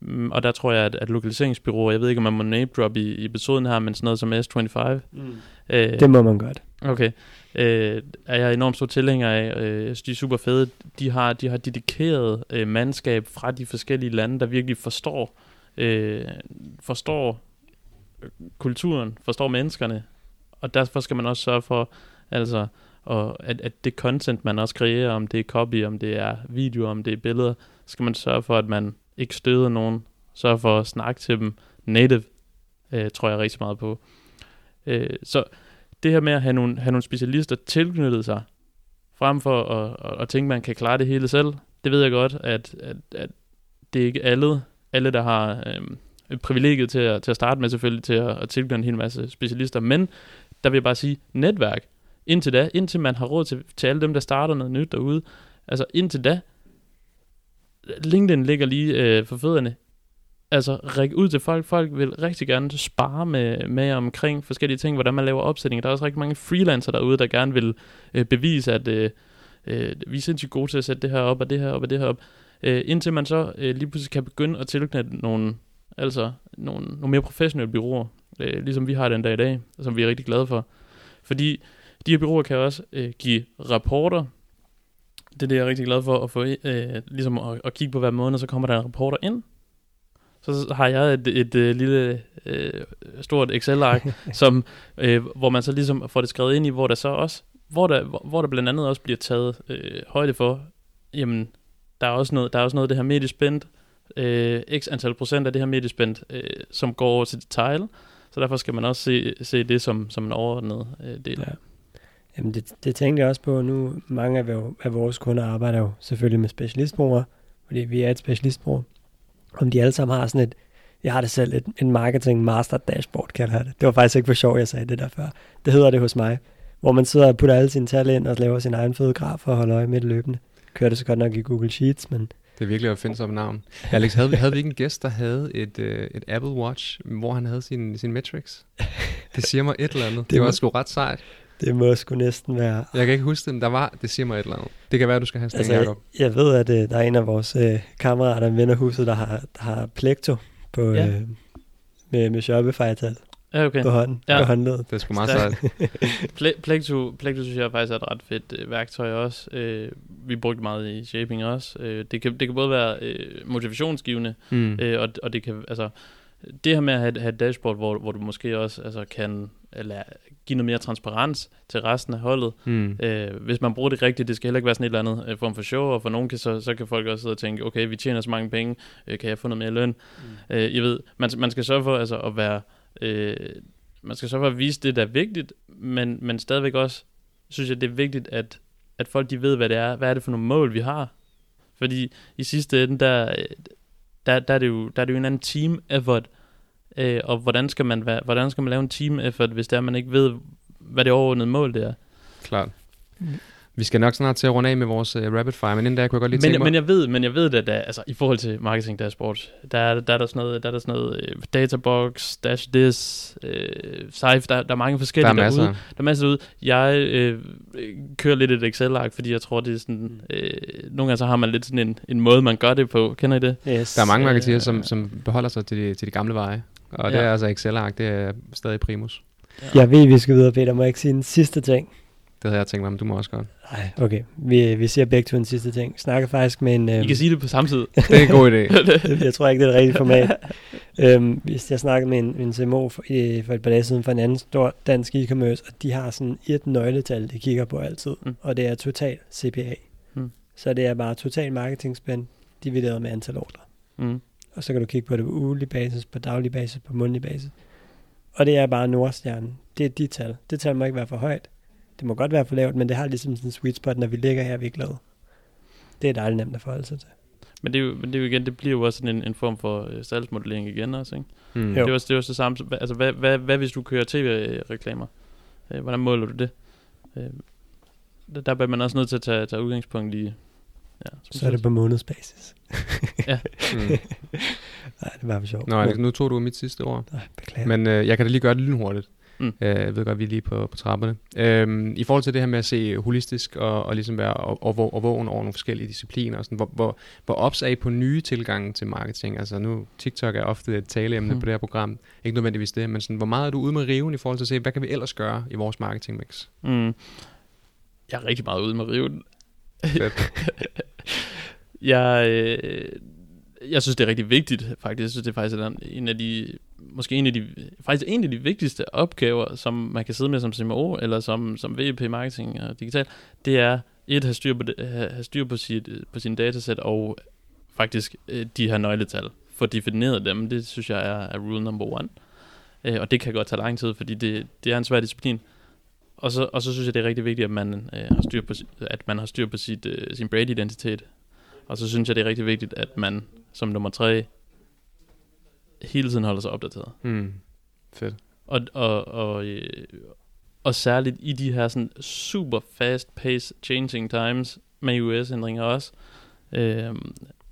Mm, og der tror jeg, at, at lokaliseringsbyråer, jeg ved ikke, om man må name drop i, i episoden her, men sådan noget som S25. Mm. Øh, det må man godt. Okay. Øh, er jeg enormt stor tilhænger af. Øh, jeg synes, de er super fede. De har, de har dedikeret øh, mandskab fra de forskellige lande, der virkelig forstår, øh, forstår kulturen, forstår menneskerne. Og derfor skal man også sørge for, altså, og at, at det content, man også kreerer, om det er copy, om det er video, om det er billeder, skal man sørge for, at man ikke støder nogen. Sørg for at snakke til dem native, øh, tror jeg rigtig meget på. Øh, så det her med at have nogle, have nogle specialister tilknyttet sig, frem for at, at, at tænke, at man kan klare det hele selv, det ved jeg godt, at, at, at det er ikke alle, alle der har øh, privilegiet til at, til at starte med selvfølgelig, til at, at tilknytte en hel masse specialister, men der vil jeg bare sige, netværk, indtil da, indtil man har råd til, til alle dem, der starter noget nyt derude, altså indtil da, LinkedIn ligger lige øh, for fødderne. Altså, række ud til folk. Folk vil rigtig gerne spare med, med omkring forskellige ting, hvordan man laver opsætninger. Der er også rigtig mange freelancer derude, der gerne vil øh, bevise, at øh, øh, vi er sindssygt gode til at sætte det her op, og det her op, og det her op. Øh, indtil man så øh, lige pludselig kan begynde at tilknytte nogle, altså, nogle, nogle mere professionelle byråer, øh, ligesom vi har den dag i dag, som vi er rigtig glade for. Fordi de her byråer kan også øh, give rapporter. Det er det, jeg er rigtig glad for, at få øh, ligesom at, at kigge på hver måned, så kommer der en rapporter ind. Så har jeg et, et, et øh, lille øh, stort Excel-ark, som, øh, hvor man så ligesom får det skrevet ind i, hvor der så også, hvor der, hvor, hvor der blandt andet også bliver taget øh, højde for, jamen, der er også noget, der er også noget af det her mediespændt, øh, x antal procent af det her mediespændt, øh, som går over til detail, så derfor skal man også se, se det som, som en overordnet øh, del. Ja. Jamen det, det tænkte jeg også på nu. Mange af, af vores kunder arbejder jo selvfølgelig med specialistbrugere, fordi vi er et specialistbrug. Om de alle sammen har sådan et, jeg har det selv, et, en marketing master dashboard, kalder jeg det. Det var faktisk ikke for sjov, jeg sagde det der før. Det hedder det hos mig, hvor man sidder og putter alle sine tal ind og laver sin egen fede graf og holder øje med det løbende. Kører det så godt nok i Google Sheets, men det er virkelig at finde sig navn. Alex, havde vi, havde vi ikke en gæst, der havde et, øh, et Apple Watch, hvor han havde sin, sin metrics? Det siger mig et eller andet. Det, det var sgu ret sejt. Det må sgu næsten være... Jeg kan ikke huske det, men der var, det siger mig et eller andet. Det kan være, at du skal have sådan altså, jeg, jeg ved, at uh, der er en af vores uh, kammerater i vennerhuset, der har, der har plekto på, ja. uh, med, med Shopify-tal. Ja, okay. På hånden, ja. på håndledet. Det er sgu meget sejt. Plekto, Plekto synes jeg faktisk er et ret fedt uh, værktøj også. Uh, vi brugte meget i shaping også. Uh, det, kan, det kan både være uh, motivationsgivende, mm. uh, og, og det kan, altså, det her med at have, have et dashboard, hvor, hvor du måske også altså, kan eller give noget mere transparens til resten af holdet. Mm. Øh, hvis man bruger det rigtigt, det skal heller ikke være sådan et eller andet øh, form for show, og for nogen kan så, så kan folk også sidde og tænke, okay, vi tjener så mange penge, øh, kan jeg få noget mere løn? Mm. Øh, jeg ved, man, man skal sørge for altså, at være, øh, man skal sørge for at vise det, der er vigtigt, men, men stadigvæk også, synes jeg, det er vigtigt, at, at folk de ved, hvad det er, hvad er det for nogle mål, vi har. Fordi i sidste ende, der, der, der, er, det jo, der er det jo en anden team effort, Øh, og hvordan skal, man være, hvordan skal man lave en team effort, hvis det er, man ikke ved, hvad det overordnede mål det er? Klart. Mm. Vi skal nok snart til at runde af med vores uh, rapid fire, men inden da kunne jeg godt lige men, tænke mig... Men jeg ved, men jeg ved at der, altså, i forhold til marketing dashboard, der er, der er der sådan noget, der er der sådan noget uh, databox, dash this, uh, Safe, der, der er mange forskellige der er masser. derude. Der er masser derude. Jeg uh, kører lidt et Excel-ark, fordi jeg tror, det er sådan, uh, nogle gange så har man lidt sådan en, en måde, man gør det på. Kender I det? Yes. Der er mange marketerer, uh, som, som beholder sig til de, til de gamle veje. Og ja. det er altså Excel-ark, det er stadig primus. Ja. Jeg ved, vi skal videre, Peter. Må jeg ikke sige en sidste ting? Det havde jeg tænkt mig, men du må også godt. Nej, okay. Vi, vi siger begge to en sidste ting. Snakker faktisk med en... Øhm, I kan sige det på samme tid. det er en god idé. jeg tror ikke, det er det rigtige format. øhm, hvis jeg snakkede med en, en CMO for, i, for et par dage siden for en anden stor dansk e-commerce, og de har sådan et nøgletal, de kigger på altid, mm. og det er total CPA. Mm. Så det er bare total marketingspend divideret med antal ordre. Mm og så kan du kigge på det på ugelig basis, på daglig basis, på månedlig basis. Og det er bare Nordstjernen. Det er de tal. Det tal må ikke være for højt. Det må godt være for lavt, men det har ligesom sådan en sweet spot, når vi ligger her, vi er glade. Det er dejligt nemt at forholde sig til. Men det, er jo, men det er jo igen, det bliver jo også sådan en, en form for uh, salgsmodellering igen også, ikke? Mm. Det, er også, det er også det samme. Altså, hvad, hvad, hvad hvis du kører tv-reklamer? Uh, hvordan måler du det? Uh, der, der bliver man også nødt til at tage, tage udgangspunkt i, Ja, så er det på månedsbasis. ja. Mm. Nej, det var for sjovt. Nå, Alex, nu tog du mit sidste ord. Nej, beklager. Men øh, jeg kan da lige gøre det lynhurtigt. Mm. Øh, jeg ved godt, vi er lige på, på trapperne. Øhm, I forhold til det her med at se holistisk og, og ligesom være og, og, og vågen over nogle forskellige discipliner, og sådan, hvor, hvor, hvor ops er I på nye tilgange til marketing? Altså nu, TikTok er ofte et taleemne mm. på det her program. Ikke nødvendigvis det, men sådan, hvor meget er du ude med riven i forhold til at se, hvad kan vi ellers gøre i vores marketing mix? Mm. Jeg er rigtig meget ude med riven. jeg, øh, jeg synes, det er rigtig vigtigt, faktisk. Jeg synes, det er faktisk en af de, måske en af de, faktisk en af de vigtigste opgaver, som man kan sidde med som CMO, eller som, som VP Marketing og Digital, det er et, at have styr på, det, have styr på, sit, på sin datasæt, og faktisk øh, de her nøgletal. Få defineret dem, det synes jeg er, er rule number one. Øh, og det kan godt tage lang tid, fordi det, det er en svær disciplin. Og så, og så synes jeg, det er rigtig vigtigt, at man, øh, har, styr på, at man har styr på sit, øh, sin brand-identitet. Og så synes jeg, det er rigtig vigtigt, at man som nummer tre hele tiden holder sig opdateret. Mm. Fedt. Og, og, og, øh, og særligt i de her sådan super fast pace changing times med US-ændringer også. Øh,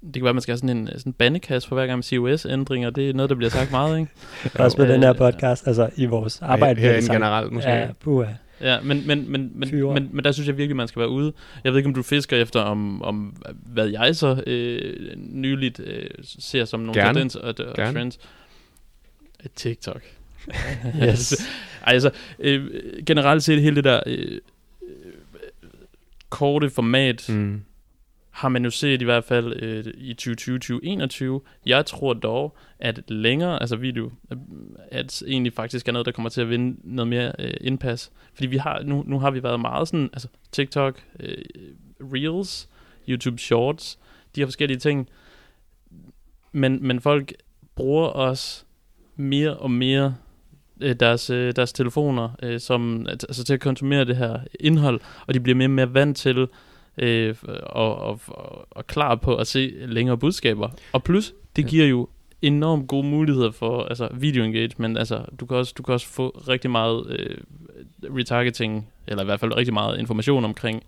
det kan være, at man skal have sådan en sådan bandekasse for hver gang man siger US-ændringer. Det er noget, der bliver sagt meget, ikke? også med den her podcast, altså i vores arbejde. Her, her generelt måske. Ja, puha. Ja, men, men, men, men, men, men der synes jeg virkelig, man skal være ude. Jeg ved ikke, om du fisker efter, om, om hvad jeg så øh, nyligt øh, ser som nogle Gerne. tendenser og, og Gerne. trends. TikTok. yes. altså, øh, generelt set hele det der øh, korte format, mm har man jo set i hvert fald øh, i 2020-2021. Jeg tror dog, at længere, altså video, at egentlig faktisk er noget, der kommer til at vinde noget mere øh, indpas. Fordi vi har, nu, nu har vi været meget sådan, altså TikTok, øh, Reels, YouTube Shorts, de her forskellige ting. Men, men folk bruger os mere og mere øh, deres, øh, deres telefoner øh, som, altså til at konsumere det her indhold, og de bliver mere og mere vant til øh, og, og, og, klar på at se længere budskaber. Og plus, det giver jo enormt gode muligheder for altså video engagement. Altså, du kan også, du kan også få rigtig meget øh, retargeting, eller i hvert fald rigtig meget information omkring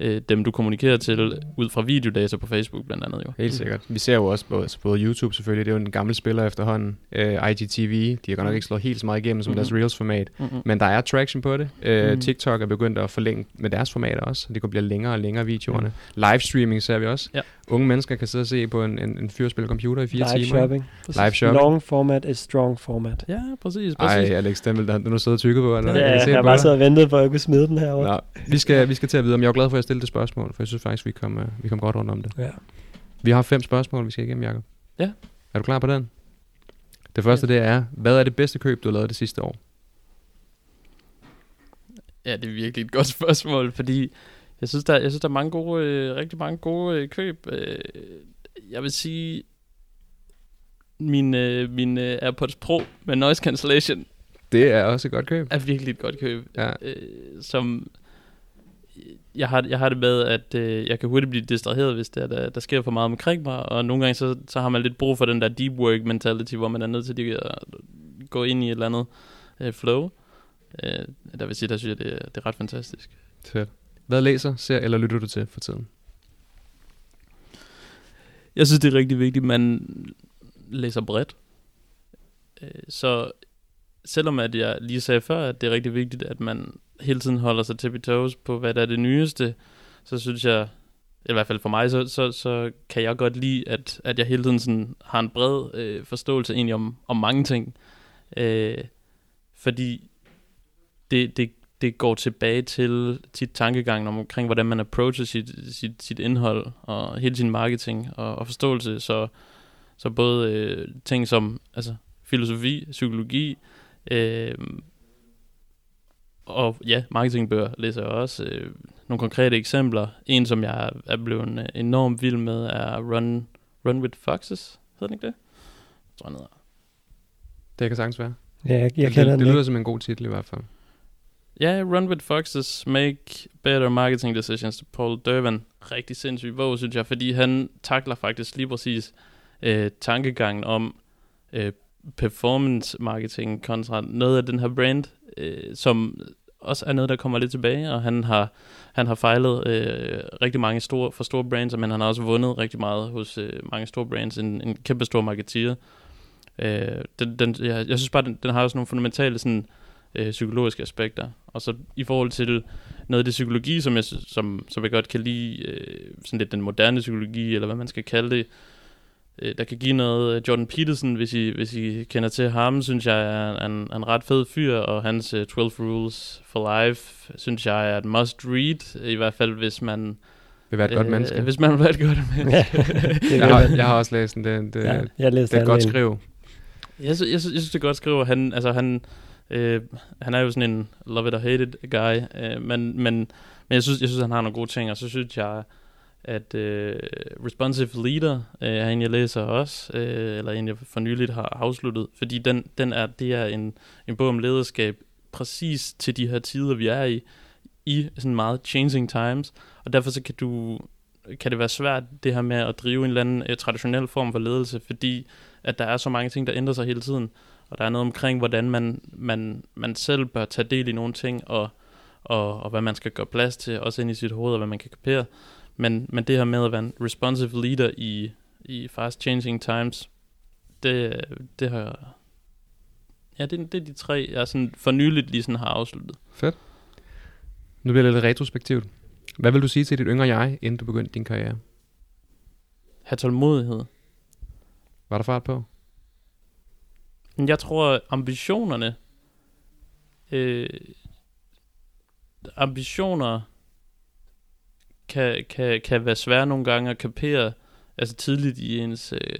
øh, dem, du kommunikerer til, ud fra videodata på Facebook blandt andet. Jo. Helt sikkert. Vi ser jo også både, altså både YouTube selvfølgelig, det er jo en gammel spiller efterhånden. Uh, IGTV, de har godt nok ikke slået helt så meget igennem som mm-hmm. deres Reels-format, mm-hmm. men der er traction på det. Uh, mm-hmm. TikTok er begyndt at forlænge med deres formater også, det kunne blive længere og længere videoerne. Mm. Livestreaming ser vi også. Ja. Unge mennesker kan sidde og se på en, en, en fyr spille computer i fire Live timer. Shopping. Live shopping. Long format is strong format. Ja, præcis. præcis. Ej, Alex, den vil du nu sidde og tykke på. Eller? Ja, jeg, jeg har bare siddet og ventet på, at jeg kunne smide den her over. Nå, vi, skal, vi skal til at vide, om jeg er glad for, at jeg stillede det spørgsmål, for jeg synes faktisk, vi kom, uh, vi kom godt rundt om det. Ja. Vi har fem spørgsmål, vi skal igennem, Jacob. Ja. Er du klar på den? Det første, det er, hvad er det bedste køb, du har lavet det sidste år? Ja, det er virkelig et godt spørgsmål, fordi jeg synes, der, jeg synes, der er mange gode, øh, rigtig mange gode øh, køb. Øh, jeg vil sige, min, øh, min øh, AirPods Pro med noise cancellation Det er også et godt køb. er virkelig et godt køb. Ja. Øh, som jeg har, jeg har det med, at øh, jeg kan hurtigt blive distraheret, hvis der, der, der sker for meget omkring mig, og nogle gange så, så har man lidt brug for den der deep work mentality, hvor man er nødt til at gå ind i et eller andet øh, flow. Øh, der vil sige, der synes jeg, det er, det er ret fantastisk. Fedt. Hvad læser, ser eller lytter du til for tiden? Jeg synes, det er rigtig vigtigt, at man læser bredt. Øh, så selvom at jeg lige sagde før, at det er rigtig vigtigt, at man hele tiden holder sig til toes på, hvad der er det nyeste, så synes jeg, i hvert fald for mig, så, så, så kan jeg godt lide, at, at jeg hele tiden sådan har en bred øh, forståelse egentlig om, om mange ting. Øh, fordi det, det, det går tilbage til tit tankegangen omkring, hvordan man approacher sit, sit, sit indhold og hele sin marketing og, og forståelse. Så, så både øh, ting som altså, filosofi, psykologi, øh, og ja, marketingbøger læser jeg også. Øh, nogle konkrete eksempler. En, som jeg er blevet enormt vild med, er Run, Run with Foxes. Hedder den ikke det? Jeg tror, den hedder. Det kan sagtens være. Ja, jeg, jeg det, kender det, det den lyder ikke. som en god titel i hvert fald. Ja, Run with Foxes, Make Better Marketing Decisions til Paul Durban. Rigtig sindssyg bog, synes jeg, fordi han takler faktisk lige præcis øh, tankegangen om øh, performance marketing kontra noget af den her brand, øh, som også er noget, der kommer lidt tilbage, og han har, han har fejlet øh, rigtig mange store, for store brands, men han har også vundet rigtig meget hos øh, mange store brands, en, en kæmpe stor marketeer. Øh, den, den, jeg, jeg synes bare, den, den har også nogle fundamentale sådan, øh, psykologiske aspekter. Og så i forhold til noget af det psykologi, som jeg, som, som jeg godt kan lide, øh, sådan lidt den moderne psykologi, eller hvad man skal kalde det, øh, der kan give noget. Jordan Peterson, hvis I, hvis I kender til ham, synes jeg er en, en ret fed fyr, og hans uh, 12 Rules for Life, synes jeg er et must read, i hvert fald hvis man... Vil være et øh, godt menneske. Hvis man vil være et godt menneske. jeg, har, jeg har også læst den. Det, det, ja, jeg det er godt skriv. Jeg, synes, jeg, jeg synes, det er godt skrive. Han, altså, han, øh, han er jo sådan en love it or hate it guy, øh, men, men, men jeg synes, jeg synes, han har nogle gode ting, og så synes jeg, at øh, Responsive Leader øh, er en, jeg læser også, øh, eller en, jeg for nyligt har afsluttet, fordi den, den er, det er en, en bog om lederskab præcis til de her tider, vi er i, i sådan meget changing times, og derfor så kan du kan det være svært det her med at drive en eller anden uh, traditionel form for ledelse, fordi at der er så mange ting, der ændrer sig hele tiden, og der er noget omkring, hvordan man, man, man selv bør tage del i nogle ting, og, og, og hvad man skal gøre plads til, også ind i sit hoved, og hvad man kan kapere. Men, men det her med at være en responsive leader i, i fast changing times, det, det har... Ja, det, det er de tre, jeg sådan for nyligt lige sådan har afsluttet. Fedt. Nu bliver det lidt retrospektivt. Hvad vil du sige til dit yngre jeg, inden du begyndte din karriere? Ha' tålmodighed. Var der fart på? Jeg tror, ambitionerne... Øh, ambitioner kan, kan, kan være svære nogle gange at kapere altså tidligt i ens øh,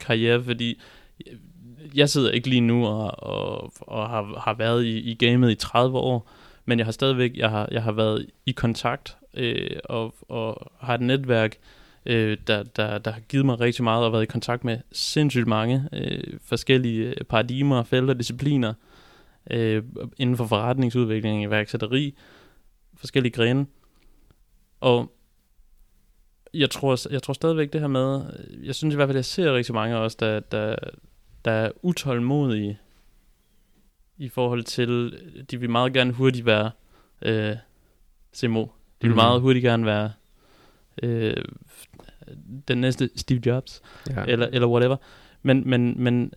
karriere, fordi øh, jeg sidder ikke lige nu og, og, og har, har været i, i gamet i 30 år, men jeg har stadigvæk jeg har, jeg har været i kontakt øh, og, og har et netværk, øh, der, der, der har givet mig rigtig meget og været i kontakt med sindssygt mange øh, forskellige paradigmer, felter, discipliner øh, inden for forretningsudvikling, iværksætteri, forskellige grene. Og jeg tror, jeg tror stadigvæk det her med, jeg synes i hvert fald, jeg ser rigtig mange os, der, der, der er utålmodige i forhold til, de vil meget gerne hurtigt være øh, CMO. De vil mm. meget hurtigt gerne være øh, den næste Steve Jobs, ja. eller, eller whatever. Men, men, men,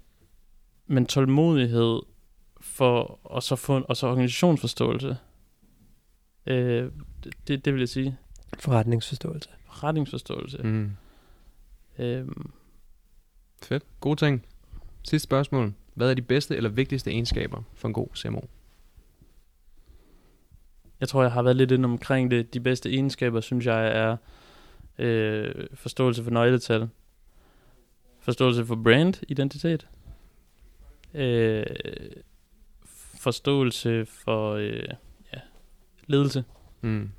men tålmodighed for, og så, få, og så organisationsforståelse, øh, det, det vil jeg sige. Forretningsforståelse. Forretningsforståelse. Mm. Øhm. Fedt. God ting. Sidste spørgsmål. Hvad er de bedste eller vigtigste egenskaber for en god CMO? Jeg tror, jeg har været lidt inde omkring det. De bedste egenskaber, synes jeg, er øh, forståelse for nøgletal, forståelse for brand, identitet, øh, forståelse for øh, ja, ledelse. Mm.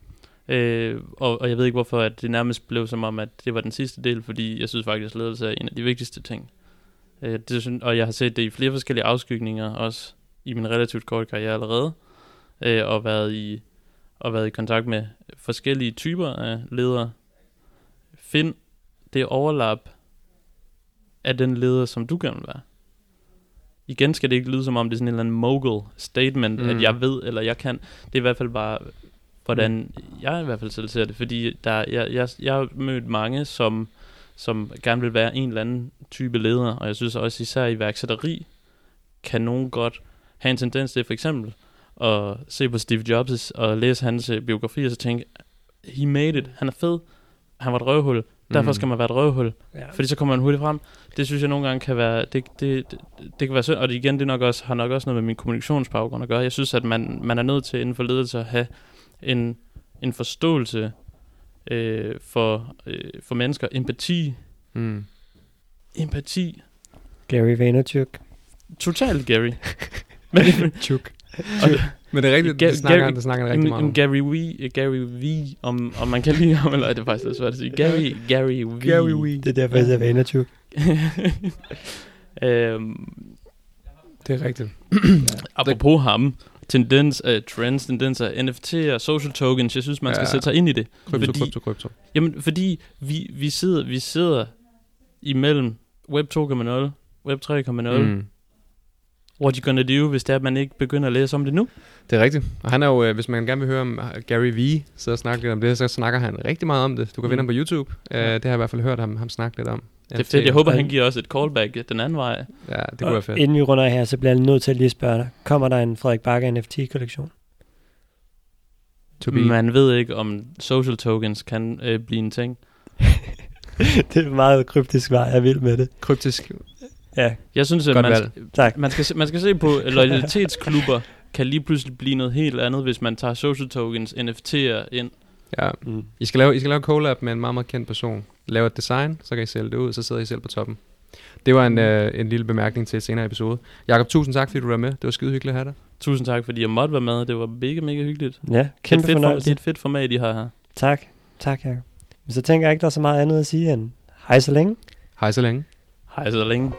Øh, og, og jeg ved ikke hvorfor, at det nærmest blev som om, at det var den sidste del, fordi jeg synes faktisk, at ledelse er en af de vigtigste ting. Øh, det, og jeg har set det i flere forskellige afskygninger, også i min relativt korte karriere allerede, øh, og været i og været i kontakt med forskellige typer af ledere. Find det overlap af den leder, som du gerne vil være. Igen skal det ikke lyde som om, det er sådan en eller anden mogul statement, mm. at jeg ved, eller jeg kan. Det er i hvert fald bare hvordan jeg i hvert fald selv ser det, fordi der, jeg, jeg, jeg har mødt mange, som, som gerne vil være en eller anden type leder, og jeg synes også især i værksætteri, kan nogen godt have en tendens til for eksempel at se på Steve Jobs og læse hans biografi og så tænke, he made it, han er fed, han var et røvhul, derfor mm. skal man være et røvhul, ja. fordi så kommer man hurtigt frem. Det synes jeg nogle gange kan være, det, det, det, det kan være synd, og det igen, det nok også, har nok også noget med min kommunikationsbaggrund at gøre. Jeg synes, at man, man er nødt til inden for ledelse at have en, en forståelse øh, for, øh, for mennesker, empati. Mm. Empati. Gary Vaynerchuk. Totalt Gary. Men, Chuk. Men det er rigtigt, Ga- det snakker, Gary, det snakker rigtig meget om. Gary V, Gary V, om, om man kan lide ham, eller er det faktisk lidt svært at sige. Gary, Gary V. Gary V. Det er derfor, jeg siger Vaynerchuk. øhm, det er rigtigt. Apropos ham, tendens af trends, tendens af NFT'er, social tokens. Jeg synes, man skal ja. sætte sig ind i det. Krypto, fordi, krypto, krypto. Jamen, fordi vi, vi, sidder, vi sidder imellem Web 2.0, Web 3.0, mm. What you gonna do, hvis det er, at man ikke begynder at læse om det nu? Det er rigtigt. Og han er jo, øh, hvis man gerne vil høre om øh, Gary V, så snakker lidt om det, så snakker han rigtig meget om det. Du kan mm. finde ham på YouTube. Uh, det har jeg i hvert fald hørt ham, ham snakke lidt om. Det er fedt. Jeg håber, han giver os et callback den anden vej. Ja, det kunne Og være fedt. Inden vi runder her, så bliver jeg nødt til at lige spørge dig. Kommer der en Frederik Bakker NFT-kollektion? To be. Man ved ikke, om social tokens kan øh, blive en ting. det er et meget kryptisk svar. Jeg er vild med det. Kryptisk. Ja, Jeg synes, at Godt man, valg. tak. man, skal, se- man skal se på, at loyalitetsklubber kan lige pludselig blive noget helt andet, hvis man tager social tokens, NFT'er ind. Ja. Mm. I skal lave, I skal lave collab med en meget, meget kendt person. Lave et design, så kan I sælge det ud, så sidder I selv på toppen. Det var en, øh, en lille bemærkning til et senere episode. Jakob, tusind tak, fordi du var med. Det var skide hyggeligt at have dig. Tusind tak, fordi jeg måtte være med. Det var mega, mega hyggeligt. Ja, Det er, kæmpe et fedt for, det er et fedt format, I har her. Tak. Tak, Jacob. Men så tænker jeg ikke, der er så meget andet at sige end hej så længe. Hej så længe. Hej så længe.